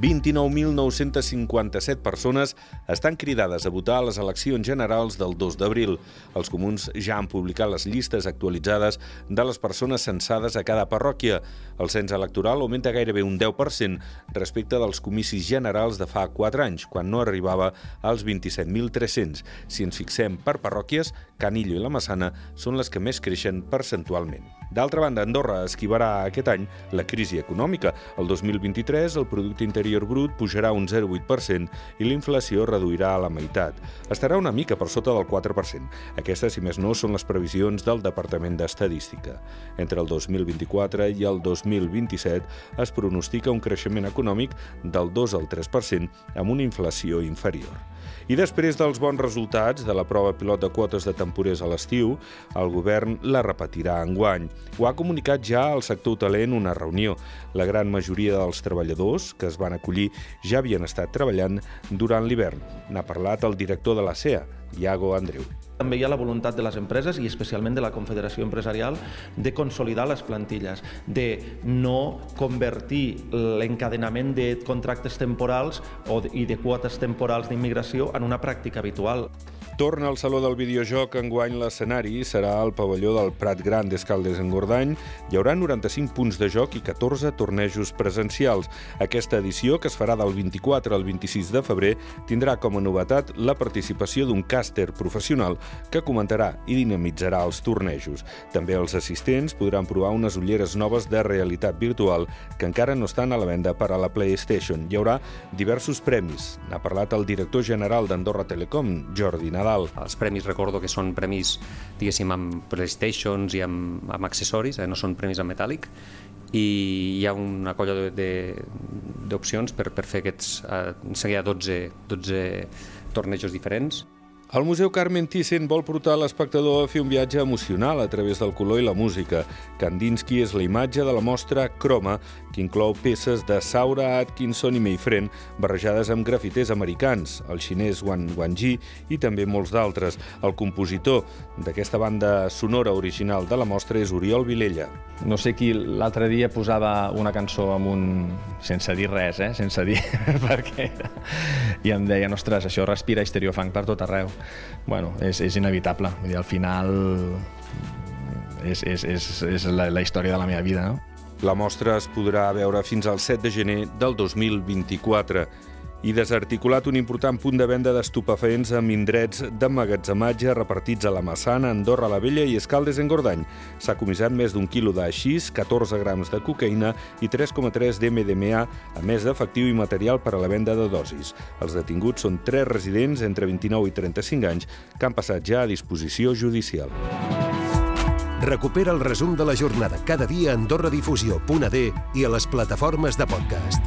29.957 persones estan cridades a votar a les eleccions generals del 2 d'abril. Els comuns ja han publicat les llistes actualitzades de les persones censades a cada parròquia. El cens electoral augmenta gairebé un 10% respecte dels comicis generals de fa 4 anys, quan no arribava als 27.300. Si ens fixem per parròquies, Canillo i la Massana són les que més creixen percentualment. D'altra banda, Andorra esquivarà aquest any la crisi econòmica. El 2023 el producte interior brut pujarà un 0,8% i la inflació reduirà a la meitat. Estarà una mica per sota del 4%. Aquestes, si més no, són les previsions del Departament d'Estadística. Entre el 2024 i el 2027 es pronostica un creixement econòmic del 2 al 3% amb una inflació inferior. I després dels bons resultats de la prova pilot de quotes de temporers a l'estiu, el govern la repetirà enguany. Ho ha comunicat ja al sector en una reunió. La gran majoria dels treballadors que es van acollir ja havien estat treballant durant l'hivern. N'ha parlat el director de la CEA, Iago Andreu. També hi ha la voluntat de les empreses i especialment de la Confederació Empresarial de consolidar les plantilles, de no convertir l'encadenament de contractes temporals o i de quotes temporals d'immigració en una pràctica habitual. Torna al Saló del Videojoc. Enguany l'escenari serà el pavelló del Prat Gran d'Escaldes en Gordany. Hi haurà 95 punts de joc i 14 tornejos presencials. Aquesta edició, que es farà del 24 al 26 de febrer, tindrà com a novetat la participació d'un càster professional que comentarà i dinamitzarà els tornejos. També els assistents podran provar unes ulleres noves de realitat virtual que encara no estan a la venda per a la PlayStation. Hi haurà diversos premis. N'ha parlat el director general d'Andorra Telecom, Jordi Nadal. Els premis recordo que són premis, diguéssim, amb Playstations i amb, amb accessoris, eh? no són premis en metàl·lic, i hi ha una colla d'opcions per, per fer aquests, eh, seguir a 12, 12 tornejos diferents. El Museu Carmen Thyssen vol portar l'espectador a fer un viatge emocional a través del color i la música. Kandinsky és la imatge de la mostra Croma, que inclou peces de Saura Atkinson i Mayfren barrejades amb grafiters americans, el xinès Wang Wangji i també molts d'altres. El compositor d'aquesta banda sonora original de la mostra és Oriol Vilella. No sé qui l'altre dia posava una cançó amb un... sense dir res, eh? sense dir perquè... I em deia, ostres, això respira estereofunk per tot arreu bueno, és, és inevitable. Vull dir, al final és, és, és, és la, la història de la meva vida, no? La mostra es podrà veure fins al 7 de gener del 2024 i desarticulat un important punt de venda d'estupefaents amb indrets d'emmagatzematge repartits a la Massana, Andorra la Vella i Escaldes en Gordany. S'ha comissat més d'un quilo d'aixís, 14 grams de cocaïna i 3,3 d'MDMA, a més d'efectiu i material per a la venda de dosis. Els detinguts són tres residents entre 29 i 35 anys que han passat ja a disposició judicial. Recupera el resum de la jornada cada dia a AndorraDifusió.d i a les plataformes de podcast.